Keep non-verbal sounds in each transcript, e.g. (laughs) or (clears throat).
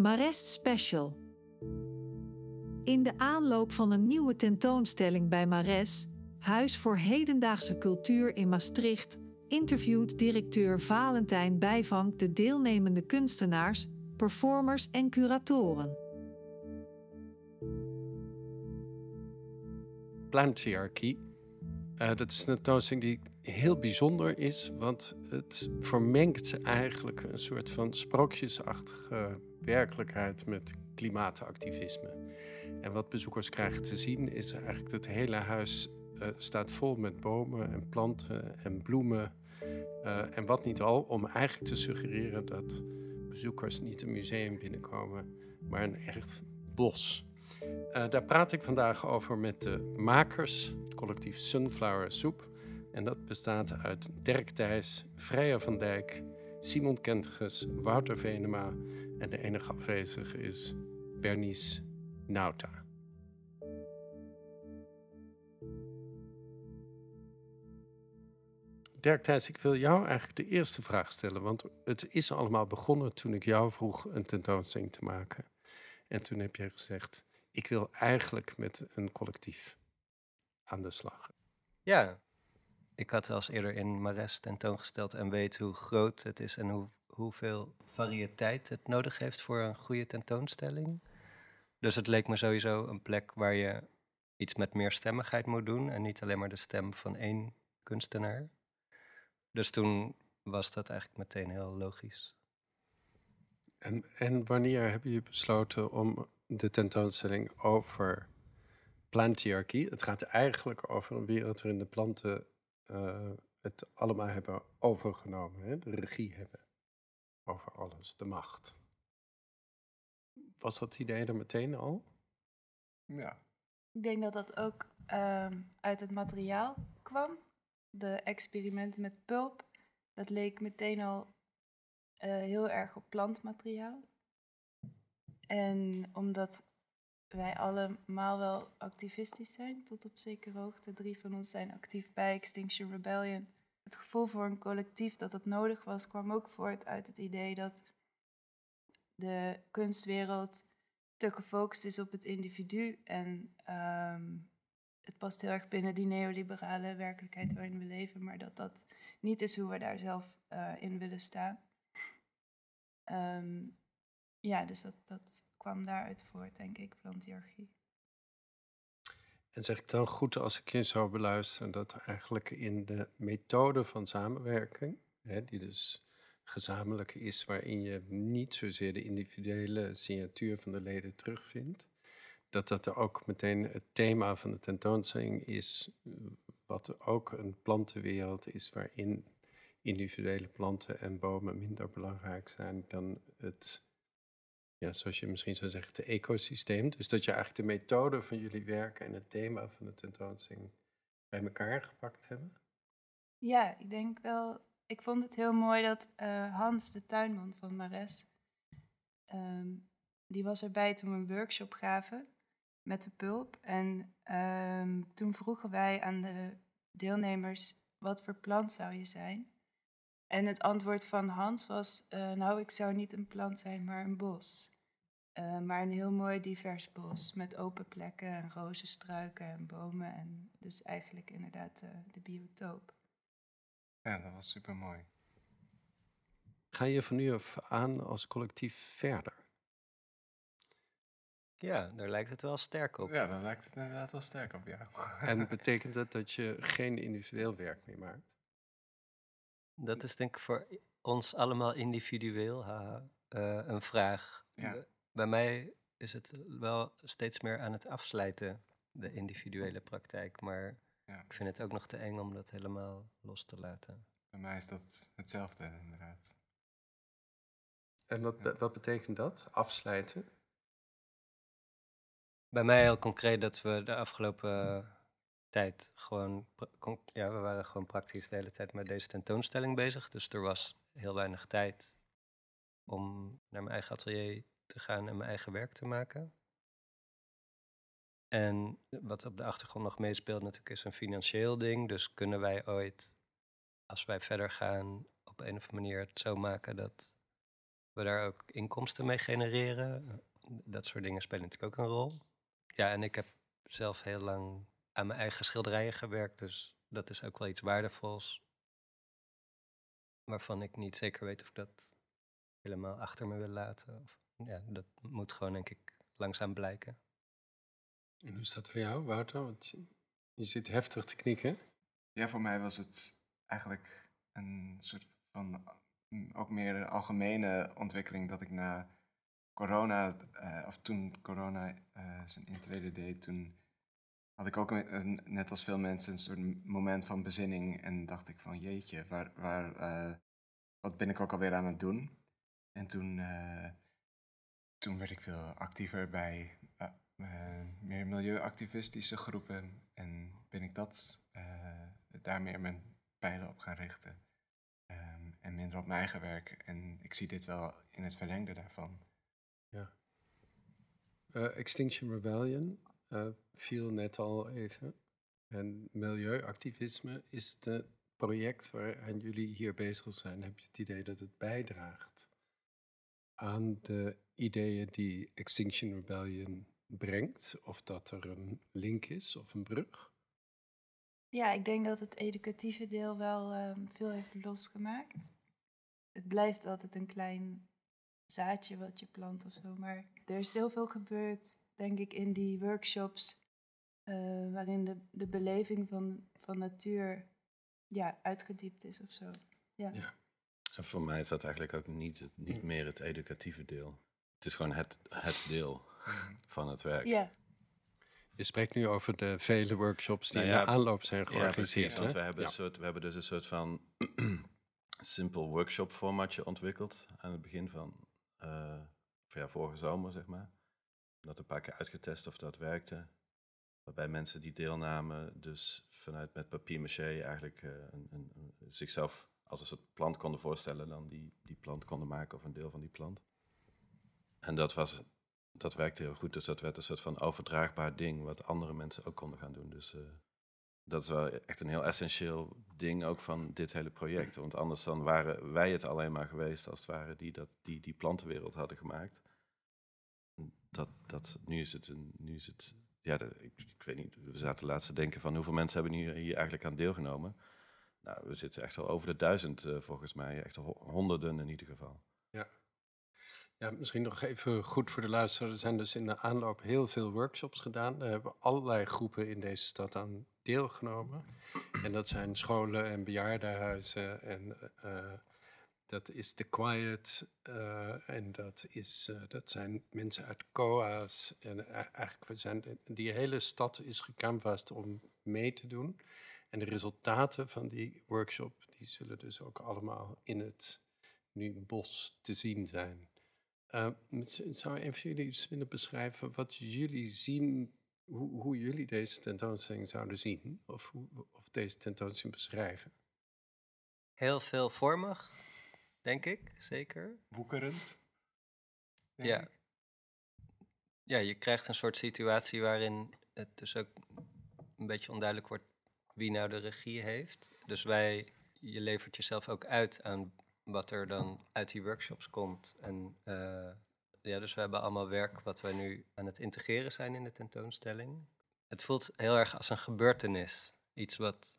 Marest Special. In de aanloop van een nieuwe tentoonstelling bij Mares, Huis voor Hedendaagse Cultuur in Maastricht, interviewt directeur Valentijn Bijvank de deelnemende kunstenaars, performers en curatoren. Plantiarchy. Uh, dat is een tentoonstelling die heel bijzonder is, want het vermengt eigenlijk een soort van sprookjesachtige werkelijkheid met klimaatactivisme. En wat bezoekers krijgen te zien is eigenlijk dat het hele huis uh, staat vol met bomen en planten en bloemen. Uh, en wat niet al, om eigenlijk te suggereren dat bezoekers niet een museum binnenkomen, maar een echt bos. Uh, daar praat ik vandaag over met de makers, het collectief Sunflower Soup. En dat bestaat uit Dirk Thijs, Freya van Dijk, Simon Kentges, Wouter Venema en de enige afwezige is Bernice Nauta. Dirk Thijs, ik wil jou eigenlijk de eerste vraag stellen, want het is allemaal begonnen toen ik jou vroeg een tentoonstelling te maken. En toen heb jij gezegd, ik wil eigenlijk met een collectief aan de slag. Ja, ik had als eerder in Mares tentoongesteld en weet hoe groot het is en hoe, hoeveel variëteit het nodig heeft voor een goede tentoonstelling. Dus het leek me sowieso een plek waar je iets met meer stemmigheid moet doen en niet alleen maar de stem van één kunstenaar. Dus toen was dat eigenlijk meteen heel logisch. En, en wanneer heb je besloten om de tentoonstelling over plantiarchy? Het gaat eigenlijk over een wereld waarin de planten uh, het allemaal hebben overgenomen, hè? de regie hebben over alles, de macht. Was dat idee er meteen al? Ja. Ik denk dat dat ook uh, uit het materiaal kwam. De experimenten met pulp, dat leek meteen al uh, heel erg op plantmateriaal. En omdat wij allemaal wel activistisch zijn, tot op zekere hoogte. Drie van ons zijn actief bij Extinction Rebellion. Het gevoel voor een collectief dat het nodig was, kwam ook voort uit het idee dat de kunstwereld te gefocust is op het individu. En um, het past heel erg binnen die neoliberale werkelijkheid waarin we leven, maar dat dat niet is hoe we daar zelf uh, in willen staan. Um, ja, dus dat, dat kwam daaruit voort, denk ik, plantiarchie. En zeg ik dan goed als ik je zo beluister dat eigenlijk in de methode van samenwerking, hè, die dus gezamenlijk is, waarin je niet zozeer de individuele signatuur van de leden terugvindt, dat dat er ook meteen het thema van de tentoonstelling is, wat ook een plantenwereld is waarin individuele planten en bomen minder belangrijk zijn dan het ja, zoals je misschien zou zeggen, het ecosysteem. Dus dat je eigenlijk de methode van jullie werken en het thema van de tentoonstelling bij elkaar gepakt hebben? Ja, ik denk wel. Ik vond het heel mooi dat uh, Hans, de tuinman van Mares, um, die was erbij toen we een workshop gaven met de pulp. En um, toen vroegen wij aan de deelnemers, wat voor plant zou je zijn? En het antwoord van Hans was: uh, Nou, ik zou niet een plant zijn, maar een bos. Uh, maar een heel mooi divers bos met open plekken en rozenstruiken en bomen. En dus eigenlijk inderdaad uh, de biotoop. Ja, dat was super mooi. Ga je van nu af aan als collectief verder? Ja, daar lijkt het wel sterk op. Ja, daar lijkt het inderdaad wel sterk op, ja. En (laughs) betekent dat dat je geen individueel werk meer maakt? Dat is denk ik voor ons allemaal individueel uh, een vraag. Ja. Bij mij is het wel steeds meer aan het afsluiten, de individuele praktijk. Maar ja. ik vind het ook nog te eng om dat helemaal los te laten. Bij mij is dat hetzelfde, inderdaad. En wat, ja. wat betekent dat, afsluiten? Bij mij heel concreet dat we de afgelopen tijd gewoon, ja, we waren gewoon praktisch de hele tijd met deze tentoonstelling bezig. Dus er was heel weinig tijd om naar mijn eigen atelier te gaan en mijn eigen werk te maken. En wat op de achtergrond nog meespeelt natuurlijk is een financieel ding. Dus kunnen wij ooit, als wij verder gaan, op een of andere manier het zo maken dat we daar ook inkomsten mee genereren. Dat soort dingen spelen natuurlijk ook een rol. Ja, en ik heb zelf heel lang aan mijn eigen schilderijen gewerkt, dus dat is ook wel iets waardevols. Waarvan ik niet zeker weet of ik dat helemaal achter me wil laten. Of, ja, dat moet gewoon, denk ik, langzaam blijken. En hoe is dat voor jou, Wouter? Want je, je zit heftig te knikken. Ja, voor mij was het eigenlijk een soort van ook meer een algemene ontwikkeling dat ik na corona, eh, of toen corona eh, zijn intrede deed, toen had ik ook net als veel mensen een soort moment van bezinning en dacht ik van jeetje, waar, waar, eh, wat ben ik ook alweer aan het doen? En toen, eh, toen werd ik veel actiever bij eh, meer milieuactivistische groepen en ben ik dat, daar meer mijn pijlen op gaan richten. Ehm, en minder op mijn eigen werk. En ik zie dit wel in het verlengde daarvan. Eh, Extinction Rebellion eh, viel net al even. En milieuactivisme is het project waaraan jullie hier bezig zijn. Heb je het idee dat het bijdraagt aan de ideeën die Extinction Rebellion brengt? Of dat er een link is of een brug? Ja, ik denk dat het educatieve deel wel ehm, veel heeft losgemaakt. Het blijft altijd een klein zaadje wat je plant of zo. Maar er is heel veel gebeurd, denk ik, in die workshops. eh, waarin de, de beleving van, van natuur ja, uitgediept is of zo. Ja. Ja. En voor mij is dat eigenlijk ook niet, het- niet meer het educatieve deel. Het is gewoon het, het deel van het werk. ja. Je spreekt nu over de vele workshops die Nou in ja, de aanloop zijn Ja, georganiseerd. precies. Want hè? we hebben, Ja. een soort, we hebben dus een soort van (clears throat) simpel workshop formatje ontwikkeld aan het begin van, eh, van ja, vorige zomer, zeg maar. Dat een paar keer uitgetest of dat werkte. Waarbij mensen die deelnamen dus vanuit met papier-maché eigenlijk eh, een, een, zichzelf als een soort plant konden voorstellen, dan die, die plant konden maken of een deel van die plant. En dat, was, dat werkte heel goed, dus dat werd een soort van overdraagbaar ding wat andere mensen ook konden gaan doen. Dus eh, dat is wel echt een heel essentieel ding ook van dit hele project. Want anders dan waren wij het alleen maar geweest als het ware die dat, die, die plantenwereld hadden gemaakt. Dat, dat, nu is het, een, nu is het ja, ik, ik weet niet, we zaten laatst te denken van hoeveel mensen hebben hier, hier eigenlijk aan deelgenomen. Nou, we zitten echt al over de duizend eh, volgens mij, echt honderden in ieder geval. Ja, misschien nog even goed voor de luisteraar. Er zijn dus in de aanloop heel veel workshops gedaan. Daar hebben allerlei groepen in deze stad aan deelgenomen. En dat zijn scholen en bejaardenhuizen. En eh, dat is The Quiet. eh, en dat, is, eh, dat zijn mensen uit COA's. En eh, eigenlijk, we zijn, die hele stad is gecanvast om mee te doen. En de resultaten van die workshop, die zullen dus ook allemaal in het nu bos te zien zijn. Uh, zou een van jullie eens willen beschrijven wat jullie zien, hoe, hoe jullie deze tentoonstelling zouden zien? Of, hoe, of deze tentoonstelling beschrijven? Heel veelvormig, denk ik, zeker. Woekerend. Ja. ik. Ja, je krijgt een soort situatie waarin het dus ook een beetje onduidelijk wordt wie nou de regie heeft. Dus wij, je levert jezelf ook uit aan wat er dan uit die workshops komt. En eh, ja, dus we hebben allemaal werk wat wij nu aan het integreren zijn in de tentoonstelling. Het voelt heel erg als een gebeurtenis. Iets wat,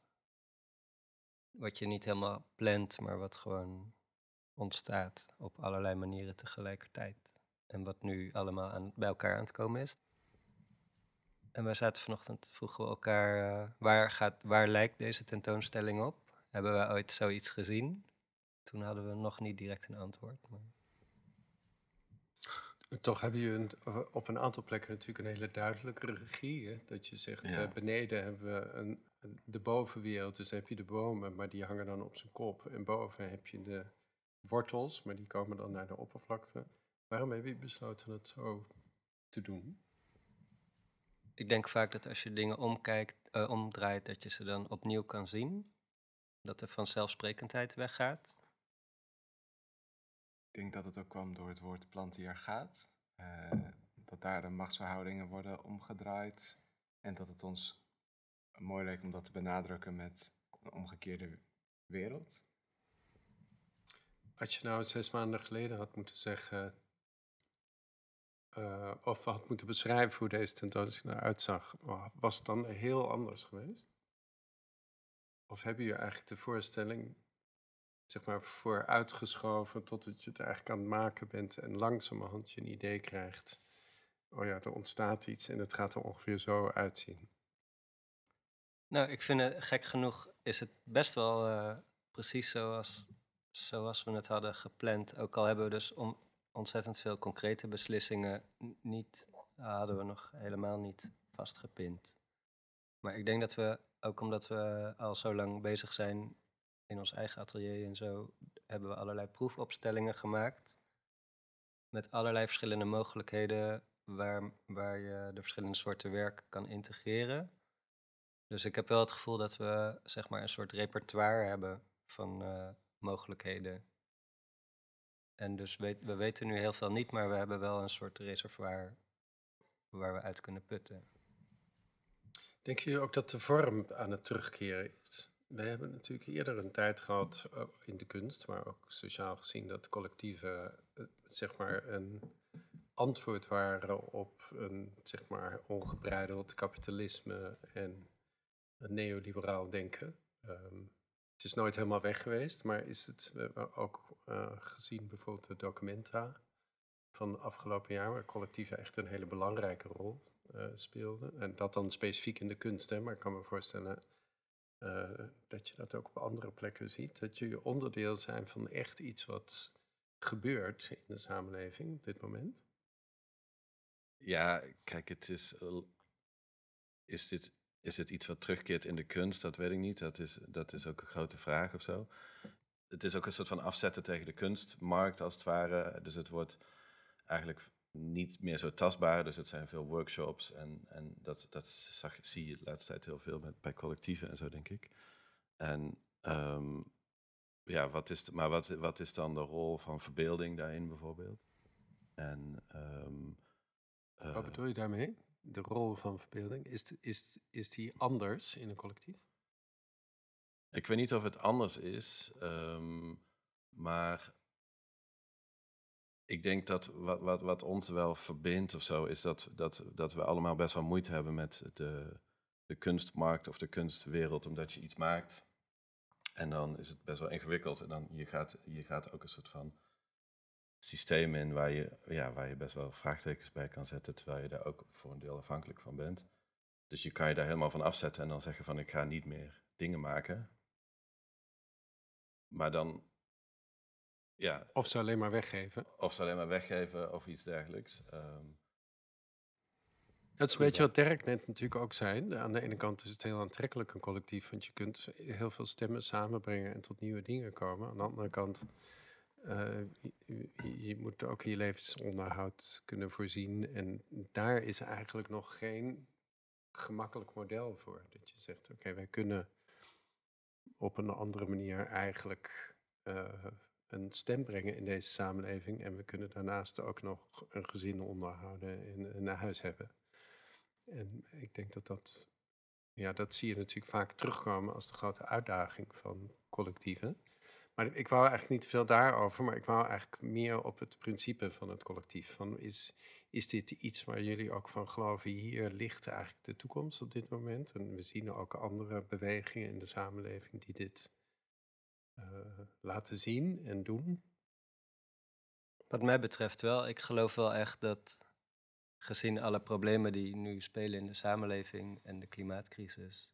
wat je niet helemaal plant, maar wat gewoon ontstaat op allerlei manieren tegelijkertijd. En wat nu allemaal aan, bij elkaar aan het komen is. En wij zaten vanochtend, vroegen we elkaar, eh, waar, gaat, waar lijkt deze tentoonstelling op? Hebben wij ooit zoiets gezien? Toen hadden we nog niet direct een antwoord. Maar... Toch hebben jullie een- op een aantal plekken natuurlijk een hele duidelijke regie. Hè? Dat je zegt, Ja. eh, beneden hebben we een, de bovenwereld, dus heb je de bomen, maar die hangen dan op zijn kop. En boven heb je de wortels, maar die komen dan naar de oppervlakte. Waarom heb je besloten het zo te doen? Ik denk vaak dat als je dingen omkijkt, eh, omdraait, dat je ze dan opnieuw kan zien. Dat de vanzelfsprekendheid weggaat. Ik denk dat het ook kwam door het woord plantiargaat. eh dat daar de machtsverhoudingen worden omgedraaid. En dat het ons mooi leek om dat te benadrukken met een omgekeerde wereld. Als je nou zes maanden geleden had moeten zeggen, uh, of had moeten beschrijven hoe deze tentoonstelling eruit zag, was het dan heel anders geweest? Of hebben jullie eigenlijk de voorstelling zeg maar vooruitgeschoven totdat je het eigenlijk aan het maken bent en langzamerhand je een idee krijgt, oh ja, er ontstaat iets en het gaat er ongeveer zo uitzien? Nou, ik vind het gek genoeg is het best wel uh, precies zoals, zoals we het hadden gepland. Ook al hebben we dus om, ontzettend veel concrete beslissingen niet, hadden we nog helemaal niet vastgepind. Maar ik denk dat we, ook omdat we al zo lang bezig zijn in ons eigen atelier en zo, hebben we allerlei proefopstellingen gemaakt. Met allerlei verschillende mogelijkheden waar, waar je de verschillende soorten werk kan integreren. Dus ik heb wel het gevoel dat we zeg maar een soort repertoire hebben van uh, mogelijkheden. En dus weet, we weten nu heel veel niet, maar we hebben wel een soort reservoir waar we uit kunnen putten. Denken jullie ook dat de vorm aan het terugkeren is? We hebben natuurlijk eerder een tijd gehad eh, in de kunst, maar ook sociaal gezien, dat collectieven eh, zeg maar een antwoord waren op een zeg maar ongebreideld kapitalisme en een neoliberaal denken. Um, het is nooit helemaal weg geweest, maar is het ook uh, gezien bijvoorbeeld de documenta van afgelopen jaar, waar collectieven echt een hele belangrijke rol uh, speelden. En dat dan specifiek in de kunst, hè, maar ik kan me voorstellen dat je dat ook op andere plekken ziet. Dat jullie onderdeel zijn van echt iets wat gebeurt in de samenleving op dit moment. Ja, kijk, het is. Is dit is het iets wat terugkeert in de kunst? Dat weet ik niet. Dat is, dat is ook een grote vraag of zo. Het is ook een soort van afzetten tegen de kunstmarkt, als het ware. Dus het wordt eigenlijk niet meer zo tastbaar. Dus het zijn veel workshops en, en dat, dat zag, zie je de laatste tijd heel veel met, bij collectieven en zo, denk ik. En um, ja, wat is, maar wat, wat is dan de rol van verbeelding daarin bijvoorbeeld? En, um, uh, wat bedoel je daarmee? De rol van verbeelding? Is, is, is die anders in een collectief? Ik weet niet of het anders is, um, maar ik denk dat wat, wat, wat ons wel verbindt of zo, is dat, dat, dat we allemaal best wel moeite hebben met de, de kunstmarkt of de kunstwereld, omdat je iets maakt. En dan is het best wel ingewikkeld en dan je gaat, je gaat ook een soort van systeem in waar je, ja, waar je best wel vraagtekens bij kan zetten, terwijl je daar ook voor een deel afhankelijk van bent. Dus je kan je daar helemaal van afzetten en dan zeggen van ik ga niet meer dingen maken. Maar dan, ja. Of ze alleen maar weggeven. Of ze alleen maar weggeven of iets dergelijks. Um, dat is een beetje wat Dirk net natuurlijk ook zei. Aan de ene kant is het heel aantrekkelijk een collectief, want je kunt heel veel stemmen samenbrengen en tot nieuwe dingen komen. Aan de andere kant je, je, moet ook je levensonderhoud kunnen voorzien. En daar is eigenlijk nog geen gemakkelijk model voor. Dat je zegt, oké, wij kunnen op een andere manier eigenlijk uh, een stem brengen in deze samenleving. En we kunnen daarnaast ook nog een gezin onderhouden en een huis hebben. En ik denk dat dat, ja, dat zie je natuurlijk vaak terugkomen als de grote uitdaging van collectieven. Ik wou eigenlijk niet te veel daarover, maar ik wou eigenlijk meer op het principe van het collectief. Van is, is dit iets waar jullie ook van geloven, hier ligt eigenlijk de toekomst op dit moment? En we zien ook andere bewegingen in de samenleving die dit uh, laten zien en doen. Wat mij betreft wel. Ik geloof wel echt dat gezien alle problemen die nu spelen in de samenleving en de klimaatcrisis,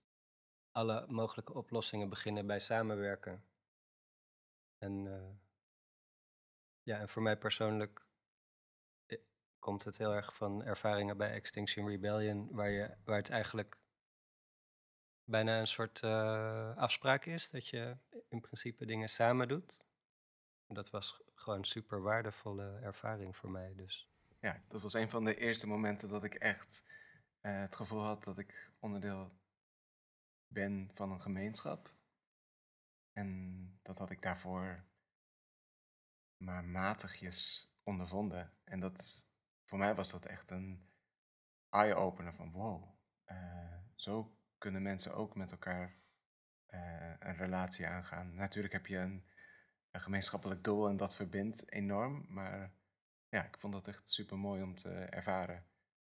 alle mogelijke oplossingen beginnen bij samenwerken. En, uh, ja, en voor mij persoonlijk eh, komt het heel erg van ervaringen bij Extinction Rebellion, waar, je, waar het eigenlijk bijna een soort uh, afspraak is dat je in principe dingen samen doet. Dat was gewoon een super waardevolle ervaring voor mij. Dus. Ja, dat was een van de eerste momenten dat ik echt het gevoel had dat ik onderdeel ben van een gemeenschap. En dat had ik daarvoor maar matigjes ondervonden. En dat, voor mij was dat echt een eye-opener van wow, uh, zo kunnen mensen ook met elkaar uh, een relatie aangaan. Natuurlijk heb je een een gemeenschappelijk doel en dat verbindt enorm. Maar ja, ik vond dat echt super mooi om te ervaren.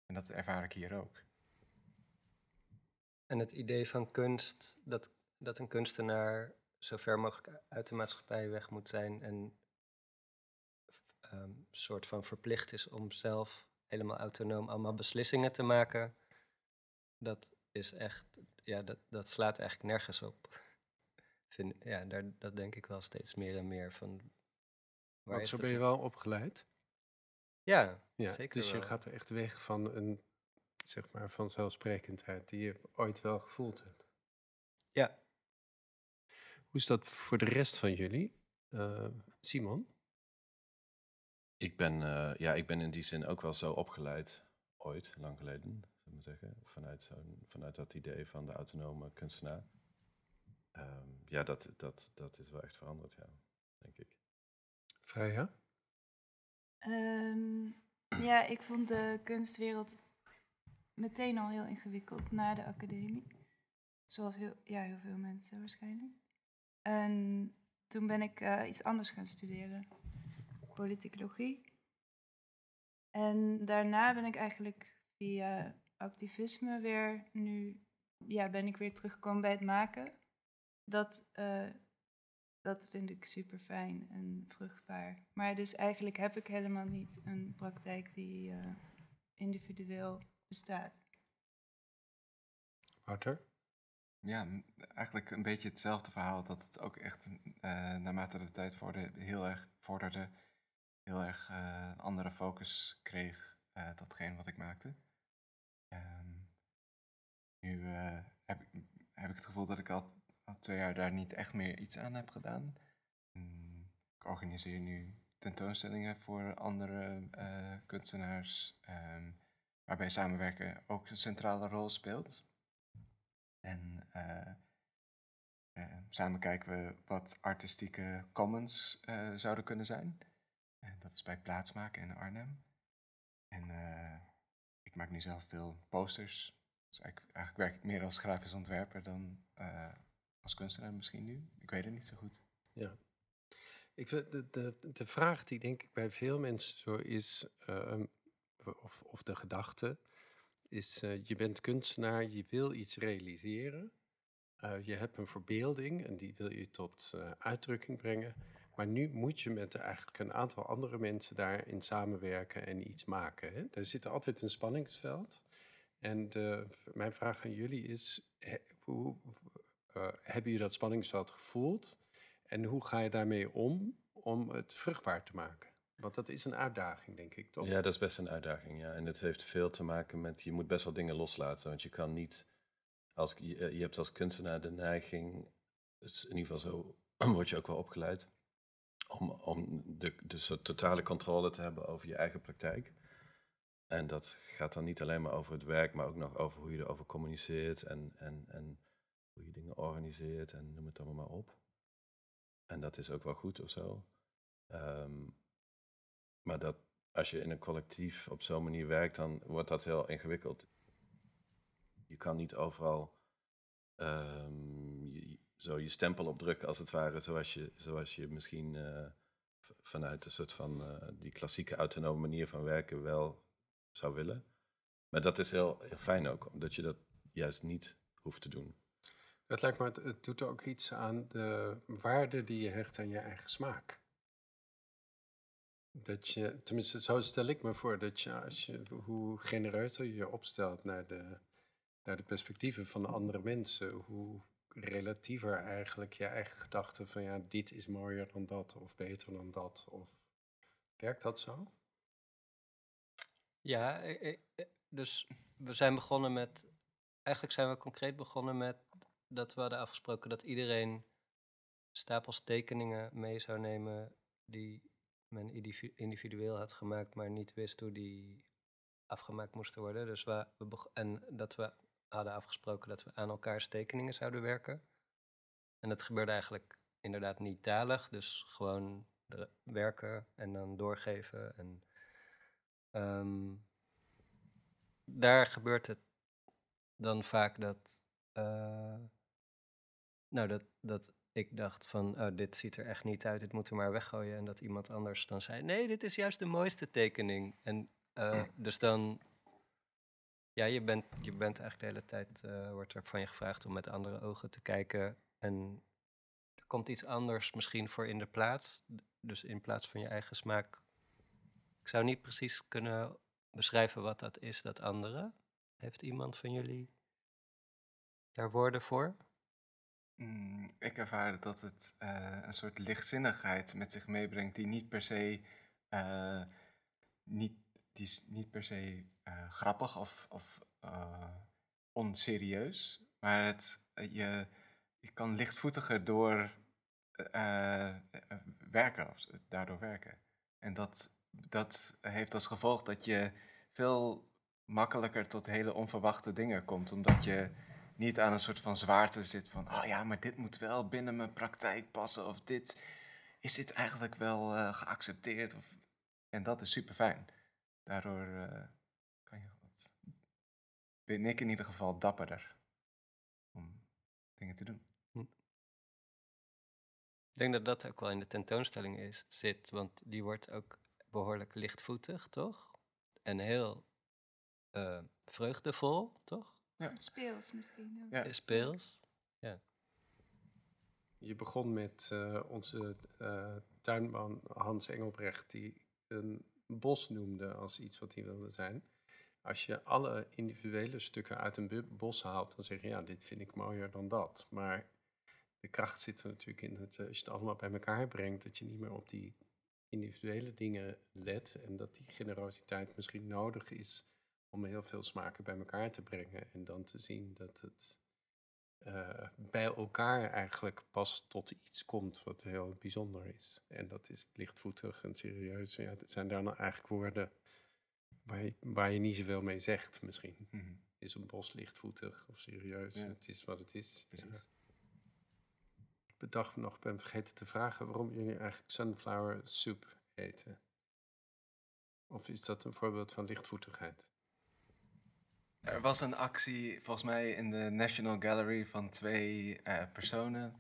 En dat ervaar ik hier ook. En het idee van kunst, dat, dat een kunstenaar zo ver mogelijk uit de maatschappij weg moet zijn en um, soort van verplicht is om zelf helemaal autonoom allemaal beslissingen te maken, dat is echt, ja, dat, dat slaat eigenlijk nergens op. (laughs) Vind, ja, daar, dat denk ik wel steeds meer en meer van. Want zo ben je wel opgeleid? Ja, ja zeker Dus je gaat er echt weg van een, zeg maar, vanzelfsprekendheid die je ooit wel gevoeld hebt. Ja. Hoe is dat voor de rest van jullie? Uh, Simon? Ik ben, uh, ja, ik ben in die zin ook wel zo opgeleid, ooit, lang geleden, zou ik zeggen, vanuit, vanuit dat idee van de autonome kunstenaar. Um, ja, dat, dat, dat is wel echt veranderd, ja, denk ik. Freya? Um, ja, ik vond de kunstwereld meteen al heel ingewikkeld na de academie. Zoals heel, ja, heel veel mensen waarschijnlijk. En toen ben ik uh, iets anders gaan studeren politicologie. En daarna ben ik eigenlijk via activisme weer nu, ja, ben ik weer teruggekomen bij het maken. Dat, uh, dat vind ik super fijn en vruchtbaar. Maar dus eigenlijk heb ik helemaal niet een praktijk die uh, individueel bestaat. Wouter? Ja, eigenlijk een beetje hetzelfde verhaal. Dat het ook echt uh, naarmate de tijd vorderde, heel erg vorderde, heel erg uh, andere focus kreeg, uh, datgene wat ik maakte. Um, nu heb, ik, heb ik het gevoel dat ik al, al, twee jaar daar niet echt meer iets aan heb gedaan. Um, ik organiseer nu tentoonstellingen voor andere kunstenaars, um, waarbij samenwerken ook een centrale rol speelt. En samen kijken we wat artistieke commons zouden kunnen zijn. En dat is bij Plaatsmaken in Arnhem. En ik maak nu zelf veel posters. Dus eigenlijk, werk ik meer als grafisch ontwerper dan als kunstenaar misschien nu. Ik weet het niet zo goed. Ja. Ik vind de, de, de vraag die denk ik bij veel mensen zo is, of, of de gedachte, is je bent kunstenaar, je wil iets realiseren. je hebt een verbeelding en die wil je tot uitdrukking brengen. Maar nu moet je met eigenlijk een aantal andere mensen daarin samenwerken en iets maken. Hè? Er zit altijd een spanningsveld. En mijn vraag aan jullie is: hoe, uh, hebben jullie dat spanningsveld gevoeld? En hoe ga je daarmee om om het vruchtbaar te maken? Want dat is een uitdaging, denk ik, toch? Ja, dat is best een uitdaging, ja. En het heeft veel te maken met, je moet best wel dingen loslaten. Want je kan niet, als, je, je hebt als kunstenaar de neiging, in ieder geval zo, (clears throat) word je ook wel opgeleid, om, om de, dus totale controle te hebben over je eigen praktijk. En dat gaat dan niet alleen maar over het werk, maar ook nog over hoe je erover communiceert en, en, en hoe je dingen organiseert en noem het allemaal maar op. En dat is ook wel goed of zo. Um, maar dat als je in een collectief op zo'n manier werkt, dan wordt dat heel ingewikkeld. Je kan niet overal um, je, zo je stempel opdrukken, als het ware, zoals je, zoals je misschien uh, vanuit een soort van uh, die klassieke autonome manier van werken wel zou willen. Maar dat is heel, fijn ook, omdat je dat juist niet hoeft te doen. Het lijkt me, het, doet ook iets aan de waarde die je hecht aan je eigen smaak. Dat je, tenminste, zo stel ik me voor, dat je, als je hoe genereuzer je je opstelt naar de, naar de perspectieven van de andere mensen, hoe relatiever eigenlijk je eigen gedachte van ja, dit is mooier dan dat of beter dan dat? Of werkt dat zo? Ja, dus we zijn begonnen met, eigenlijk zijn we concreet begonnen met dat we hadden afgesproken dat iedereen stapels tekeningen mee zou nemen die men individueel had gemaakt, maar niet wist hoe die afgemaakt moesten worden. Dus we, en dat we hadden afgesproken dat we aan elkaars tekeningen zouden werken. En dat gebeurde eigenlijk inderdaad niet talig, dus gewoon werken en dan doorgeven. En um, daar gebeurt het dan vaak dat, uh, nou, dat, dat ik dacht van, oh, dit ziet er echt niet uit, dit moeten we maar weggooien. En dat iemand anders dan zei, nee, dit is juist de mooiste tekening. En uh, (clears throat) dus dan, ja, je bent, je bent eigenlijk de hele tijd, uh, wordt er van je gevraagd om met andere ogen te kijken. En er komt iets anders misschien voor in de plaats. Dus in plaats van je eigen smaak. Ik zou niet precies kunnen beschrijven wat dat is, dat andere. Heeft iemand van jullie daar woorden voor? Mm, ik ervaar dat het uh, een soort lichtzinnigheid met zich meebrengt die niet per se, uh, niet, die is niet per se uh, grappig of, of onserieus, maar het, je, je kan lichtvoetiger door werken, daardoor werken. En dat, dat heeft als gevolg dat je veel makkelijker tot hele onverwachte dingen komt, omdat je niet aan een soort van zwaarte zit van, oh ja, maar dit moet wel binnen mijn praktijk passen of dit, is dit eigenlijk wel uh, geaccepteerd? Of, en dat is super fijn. Daardoor uh, kan je wat, ben ik in ieder geval dapperder om dingen te doen. Hm. Ik denk dat dat ook wel in de tentoonstelling is, zit, want die wordt ook behoorlijk lichtvoetig, toch? En heel uh, vreugdevol, toch? Ja. Speels misschien. Ja. Speels, ja. Je begon met uh, onze uh, tuinman Hans Engelbrecht, die een bos noemde als iets wat hij wilde zijn. Als je alle individuele stukken uit een bos haalt, dan zeg je ja, dit vind ik mooier dan dat. Maar de kracht zit er natuurlijk in dat als je het allemaal bij elkaar brengt, dat je niet meer op die individuele dingen let en dat die generositeit misschien nodig is om heel veel smaken bij elkaar te brengen en dan te zien dat het uh, bij elkaar eigenlijk pas tot iets komt wat heel bijzonder is. En dat is lichtvoetig en serieus. Ja, het zijn daar nou eigenlijk woorden waar je, waar je niet zoveel mee zegt misschien. Mm -hmm. Is een bos lichtvoetig of serieus? Ja. Het is wat het is. Precies. Ja. Ik bedacht nog, ben vergeten te vragen waarom jullie eigenlijk sunflower soup eten. Of is dat een voorbeeld van lichtvoetigheid? Er was een actie, volgens mij in de National Gallery, van twee uh, personen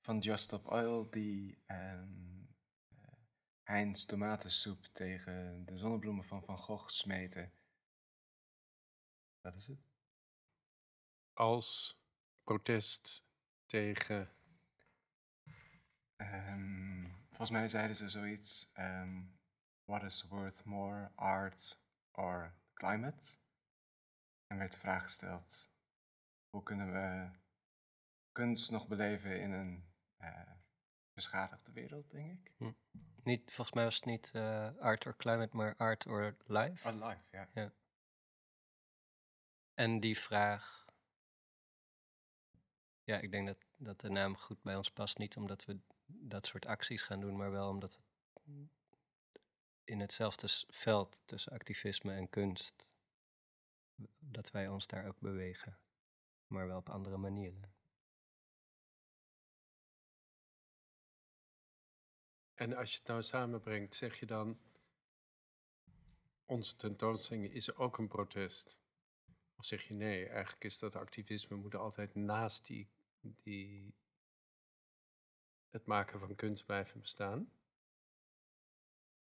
van Just Stop Oil die um, Heinz tomatensoep tegen de zonnebloemen van Van Gogh smeten. Dat is het. Als protest tegen. Um, volgens mij zeiden ze zoiets. Um, what is worth more, art or climate? En werd de vraag gesteld: hoe kunnen we kunst nog beleven in een uh, beschadigde wereld, denk ik? Hm. Niet, volgens mij was het niet uh, art or climate, maar art or life. Oh, life, ja. ja. En die vraag, ja, ik denk dat, dat de naam goed bij ons past. Niet omdat we dat soort acties gaan doen, maar wel omdat het in hetzelfde veld tussen activisme en kunst dat wij ons daar ook bewegen, maar wel op andere manieren. En als je het nou samenbrengt, zeg je dan, onze tentoonstelling is ook een protest? Of zeg je nee, eigenlijk is dat activisme moet altijd naast die, die, het maken van kunst blijven bestaan?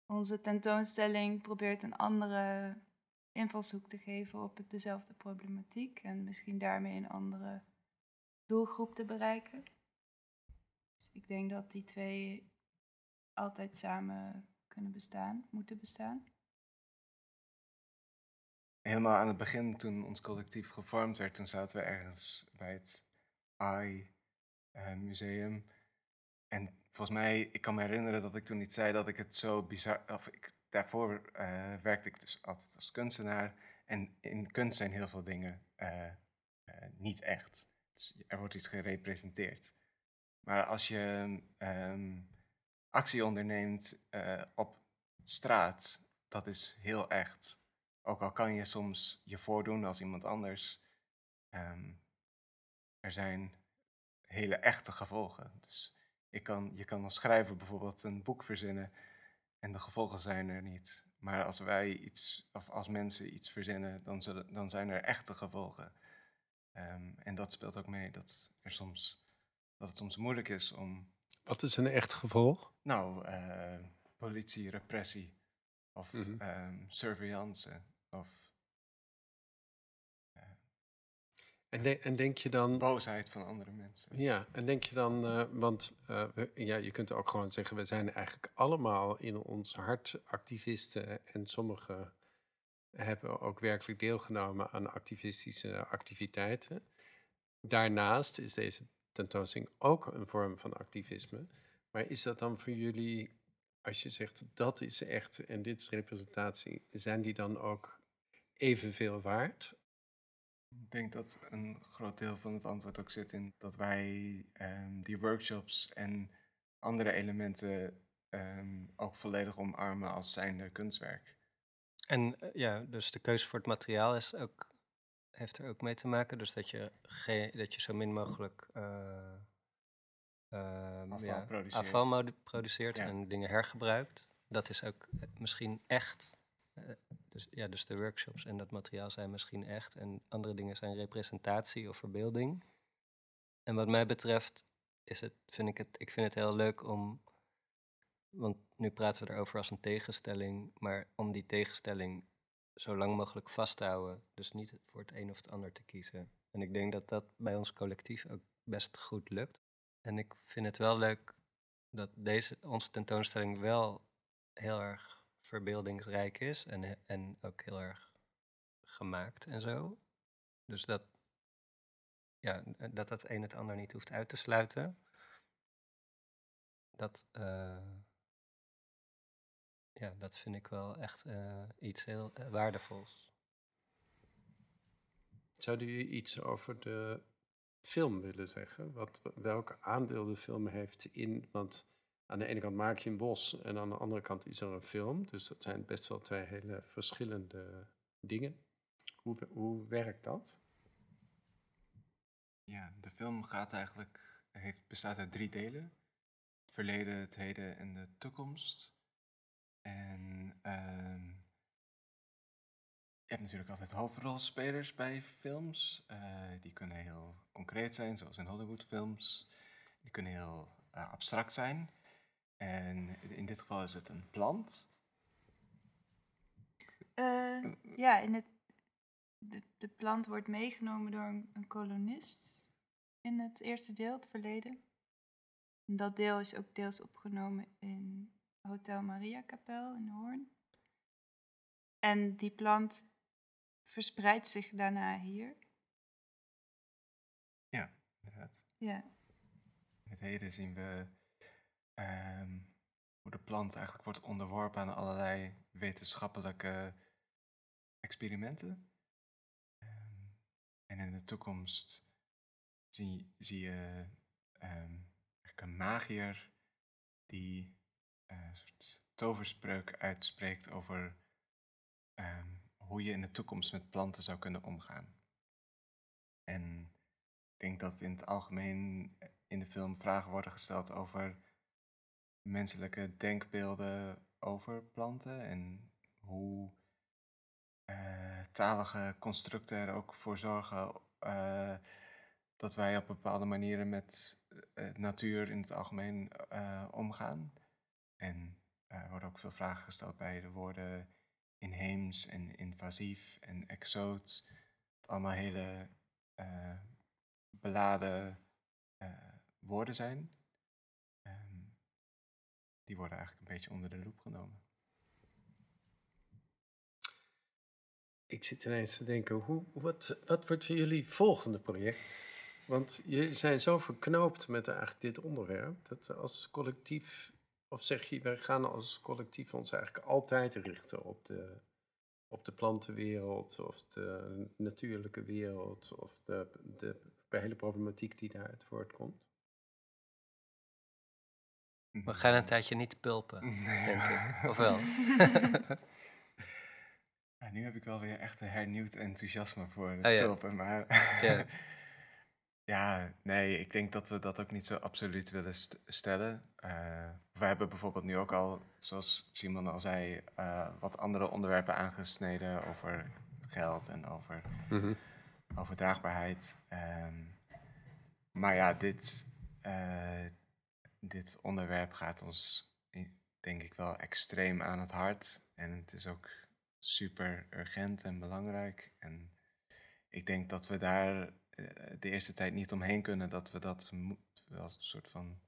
Onze tentoonstelling probeert een andere invalshoek te geven op dezelfde problematiek en misschien daarmee een andere doelgroep te bereiken. Dus ik denk dat die twee altijd samen kunnen bestaan, moeten bestaan. Helemaal aan het begin, toen ons collectief gevormd werd, toen zaten we ergens bij het AI uh, Museum. En volgens mij, ik kan me herinneren dat ik toen niet zei dat ik het zo bizar, of ik daarvoor uh, werkte ik dus altijd als kunstenaar. En in kunst zijn heel veel dingen uh, uh, niet echt. Dus er wordt iets gerepresenteerd. Maar als je um, actie onderneemt op straat, dat is heel echt. Ook al kan je soms je voordoen als iemand anders. Um, er zijn hele echte gevolgen. Dus ik kan, je kan als schrijver bijvoorbeeld een boek verzinnen en de gevolgen zijn er niet. Maar als wij iets, of als mensen iets verzinnen, dan, zullen, dan zijn er echte gevolgen. Um, en dat speelt ook mee, dat er soms dat het soms moeilijk is om, Wat is een echt gevolg? nou, eh, politie, repressie of Mhm. ehm, surveillance of En, de- en denk je dan... boosheid van andere mensen. Ja, en denk je dan, eh, want eh, we- ja, je kunt ook gewoon zeggen, we zijn eigenlijk allemaal in ons hart activisten en sommigen hebben ook werkelijk deelgenomen aan activistische activiteiten. Daarnaast is deze tentoonstelling ook een vorm van activisme. Maar is dat dan voor jullie, als je zegt dat is echt en dit is representatie, zijn die dan ook evenveel waard? Ik denk dat een groot deel van het antwoord ook zit in dat wij ehm, die workshops en andere elementen ehm, ook volledig omarmen als zijnde kunstwerk. En eh, ja, dus de keuze voor het materiaal is ook, heeft er ook mee te maken. Dus dat je, geen, dat je zo min mogelijk ehm, Afval ja, produceert. afval produceert Ja. en dingen hergebruikt. Dat is ook eh, misschien echt. Dus, ja, dus de workshops en dat materiaal zijn misschien echt. En andere dingen zijn representatie of verbeelding. En wat mij betreft is het, vind ik het, ik vind het heel leuk om want nu praten we erover als een tegenstelling, maar om die tegenstelling zo lang mogelijk vast te houden. Dus niet voor het een of het ander te kiezen. En ik denk dat dat bij ons collectief ook best goed lukt. En ik vind het wel leuk dat deze, onze tentoonstelling wel heel erg verbeeldingsrijk is en, en ook heel erg gemaakt en zo. Dus dat, ja, dat dat een het ander niet hoeft uit te sluiten. Dat, eh, ja, dat vind ik wel echt eh, iets heel eh, waardevols. Zouden jullie iets over de film willen zeggen? Wat, welk aandeel de film heeft in. Want aan de ene kant maak je een bos en aan de andere kant is er een film. Dus dat zijn best wel twee hele verschillende dingen. Hoe, hoe werkt dat? Ja, de film gaat eigenlijk, heeft, bestaat uit drie delen. Het verleden, het heden en de toekomst. En ehm, je hebt natuurlijk altijd hoofdrolspelers bij films. Eh, die kunnen heel concreet zijn, zoals in Hollywoodfilms. Die kunnen heel eh, abstract zijn. En in dit geval is het een plant. Eh, ja, in het, de, de plant wordt meegenomen door een, een kolonist in het eerste deel, het verleden. En dat deel is ook deels opgenomen in Hotel Maria Kapel in Hoorn. En die plant verspreidt zich daarna hier. Ja, inderdaad. Ja, In het heden zien we ehm, hoe de plant eigenlijk wordt onderworpen aan allerlei wetenschappelijke experimenten. Ehm, en in de toekomst zie, zie je eigenlijk een magier die eh, een soort toverspreuk uitspreekt over hoe je in de toekomst met planten zou kunnen omgaan. En ik denk dat in het algemeen in de film vragen worden gesteld over menselijke denkbeelden over planten en hoe eh, talige constructen er ook voor zorgen eh, dat wij op bepaalde manieren met eh, natuur in het algemeen omgaan. En er worden ook veel vragen gesteld bij de woorden inheems en invasief en exoot. Allemaal hele beladen woorden zijn. Die worden eigenlijk een beetje onder de loep genomen. Ik zit ineens te denken, hoe, wat, wat wordt jullie volgende project? Want jullie zijn zo verknoopt met eigenlijk dit onderwerp, dat als collectief, of zeg je, wij gaan als collectief ons eigenlijk altijd richten op de, op de plantenwereld, of de natuurlijke wereld, of de, de, hele problematiek die daaruit voortkomt? We gaan een tijdje niet pulpen, Nee. denk ik. Of wel? (laughs) Ja, nu heb ik wel weer echt een hernieuwd enthousiasme voor het Oh ja. tulpen, maar... Ja. (laughs) ja, nee, ik denk dat we dat ook niet zo absoluut willen st- stellen. Eh, we hebben bijvoorbeeld nu ook al, zoals Simon al zei, eh, wat andere onderwerpen aangesneden over geld en over overdraagbaarheid. Ehm, maar ja, dit eh, dit onderwerp gaat ons, denk ik, wel extreem aan het hart. En het is ook super urgent en belangrijk. En ik denk dat we daar eh, de eerste tijd niet omheen kunnen. Dat we dat wel een soort van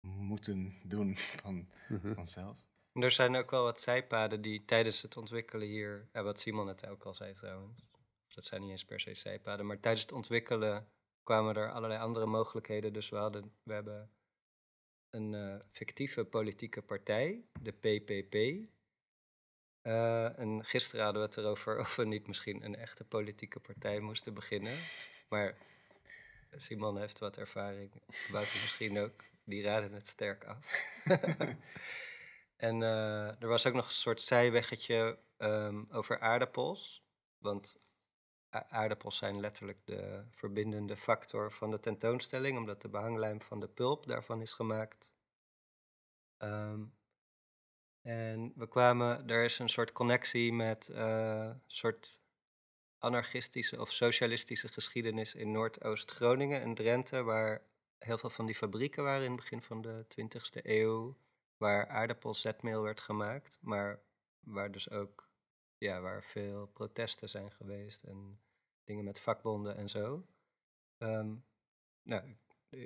moeten doen (laughs) van Mhm. onszelf. En Er zijn ook wel wat zijpaden die tijdens het ontwikkelen hier, ja, wat Simon net ook al zei trouwens, dat zijn niet eens per se zijpaden, maar tijdens het ontwikkelen kwamen er allerlei andere mogelijkheden. Dus we, hadden, we hebben een eh, fictieve politieke partij, de PPP. Eh, en gisteren hadden we het erover (laughs) of we niet misschien een echte politieke partij moesten beginnen. Maar Simon heeft wat ervaring, Wouter misschien ook. Die raden het sterk af. (laughs) en eh, er was ook nog een soort zijweggetje ehm, over aardappels. Want aardappels zijn letterlijk de verbindende factor van de tentoonstelling, omdat de behanglijm van de pulp daarvan is gemaakt. Ehm, en we kwamen, er is een soort connectie met eh soort anarchistische of socialistische geschiedenis in Noordoost-Groningen en Drenthe, waar heel veel van die fabrieken waren in het begin van de 20e eeuw, waar aardappelzetmeel werd gemaakt, maar waar dus ook, ja, waar veel protesten zijn geweest en dingen met vakbonden en zo. Ehm, nou,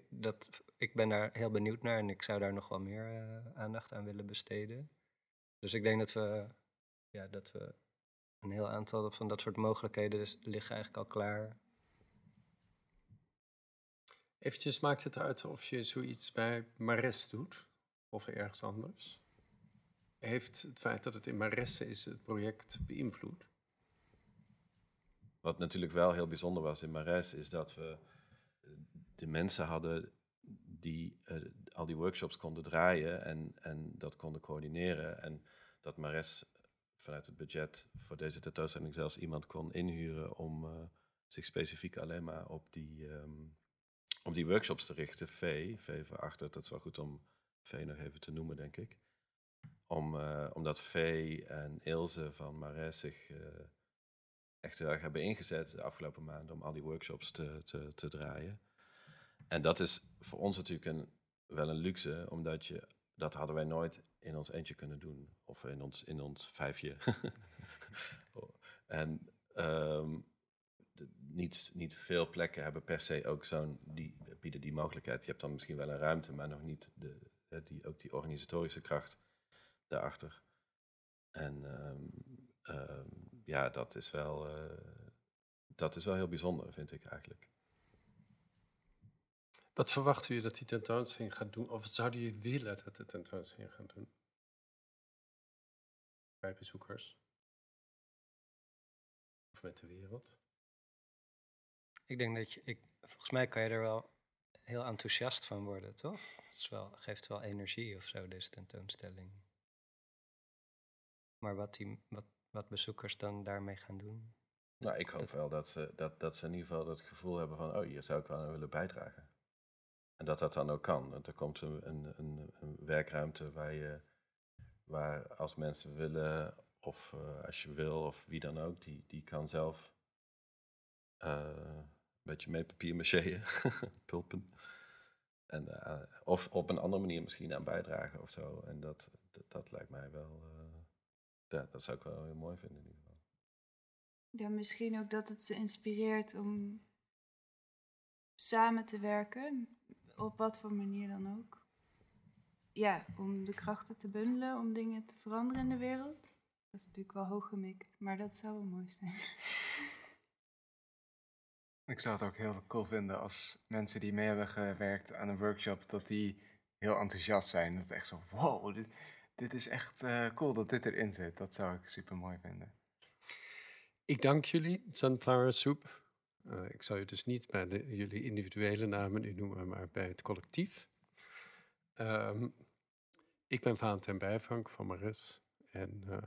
dat, ik ben daar heel benieuwd naar en ik zou daar nog wel meer eh, aandacht aan willen besteden. Dus ik denk dat we, ja, dat we een heel aantal van dat soort mogelijkheden dus liggen eigenlijk al klaar. Eventjes maakt het uit of je zoiets bij Mares doet of ergens anders. Heeft het feit dat het in Mares is het project beïnvloed? Wat natuurlijk wel heel bijzonder was in Mares, is dat we eh, de mensen hadden die eh, al die workshops konden draaien en, en dat konden coördineren. En dat Mares vanuit het budget voor deze tentoonstelling zelfs iemand kon inhuren om eh, zich specifiek alleen maar op die, ehm, op die workshops te richten. V, V voor achter, dat is wel goed om V nog even te noemen, denk ik. Om, eh, omdat V en Ilse van Mares zich eh, echt heel erg hebben ingezet de afgelopen maanden om al die workshops te, te, te draaien. En dat is voor ons natuurlijk een, wel een luxe, omdat je, dat hadden wij nooit in ons eentje kunnen doen. Of in ons, in ons vijfje. (laughs) en ehm, niet, niet veel plekken hebben per se ook zo'n, die bieden die mogelijkheid. Je hebt dan misschien wel een ruimte, maar nog niet de, die, ook die organisatorische kracht daarachter. En ehm, ehm, ja, dat is, wel, eh, dat is wel heel bijzonder, vind ik eigenlijk. Wat verwacht u dat die tentoonstelling gaat doen? Of zouden jullie willen dat de tentoonstelling gaat doen? Bij bezoekers? Of met de wereld? Ik denk dat je, ik, volgens mij kan je er wel heel enthousiast van worden, toch? Het is wel, geeft wel energie of zo, deze tentoonstelling. Maar wat, die, wat, wat bezoekers dan daarmee gaan doen. Nou, ik hoop Dat- wel dat ze, dat, dat ze in ieder geval het gevoel hebben van, oh, hier zou ik wel aan willen bijdragen. En dat dat dan ook kan. Want er komt een, een, een, een werkruimte waar je, waar als mensen willen, of eh, als je wil, of wie dan ook, die, die kan zelf eh, een beetje mee papier macheën, (laughs) pulpen. En, eh, of op een andere manier misschien aan bijdragen of zo. En dat, dat, dat lijkt mij wel, eh, ja, dat zou ik wel heel mooi vinden in ieder geval. Ja, misschien ook dat het ze inspireert om samen te werken, op wat voor manier dan ook. Ja, om de krachten te bundelen, om dingen te veranderen in de wereld. Dat is natuurlijk wel hoog gemikt, maar dat zou wel mooi zijn. (laughs) Ik zou het ook heel cool vinden als mensen die mee hebben gewerkt aan een workshop, dat die heel enthousiast zijn. Dat echt zo, wow, dit, dit is echt eh, cool dat dit erin zit. Dat zou ik super mooi vinden. Ik dank jullie, Sunflower Soup. Eh, ik zal je dus niet bij de, jullie individuele namen nu noemen, maar bij het collectief. Ehm, ik ben Valentijn Bijvank van Maris. En eh,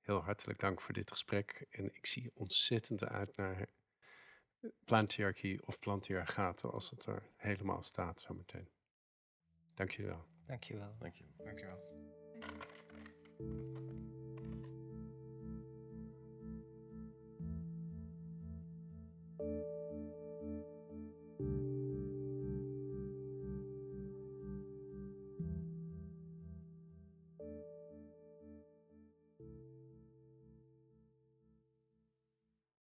heel hartelijk dank voor dit gesprek. En ik zie ontzettend uit naar plantiarchie of plantiargaten als het er helemaal staat zometeen. Dank jullie wel. Dankjewel. Dank je. Dankjewel. Thank you.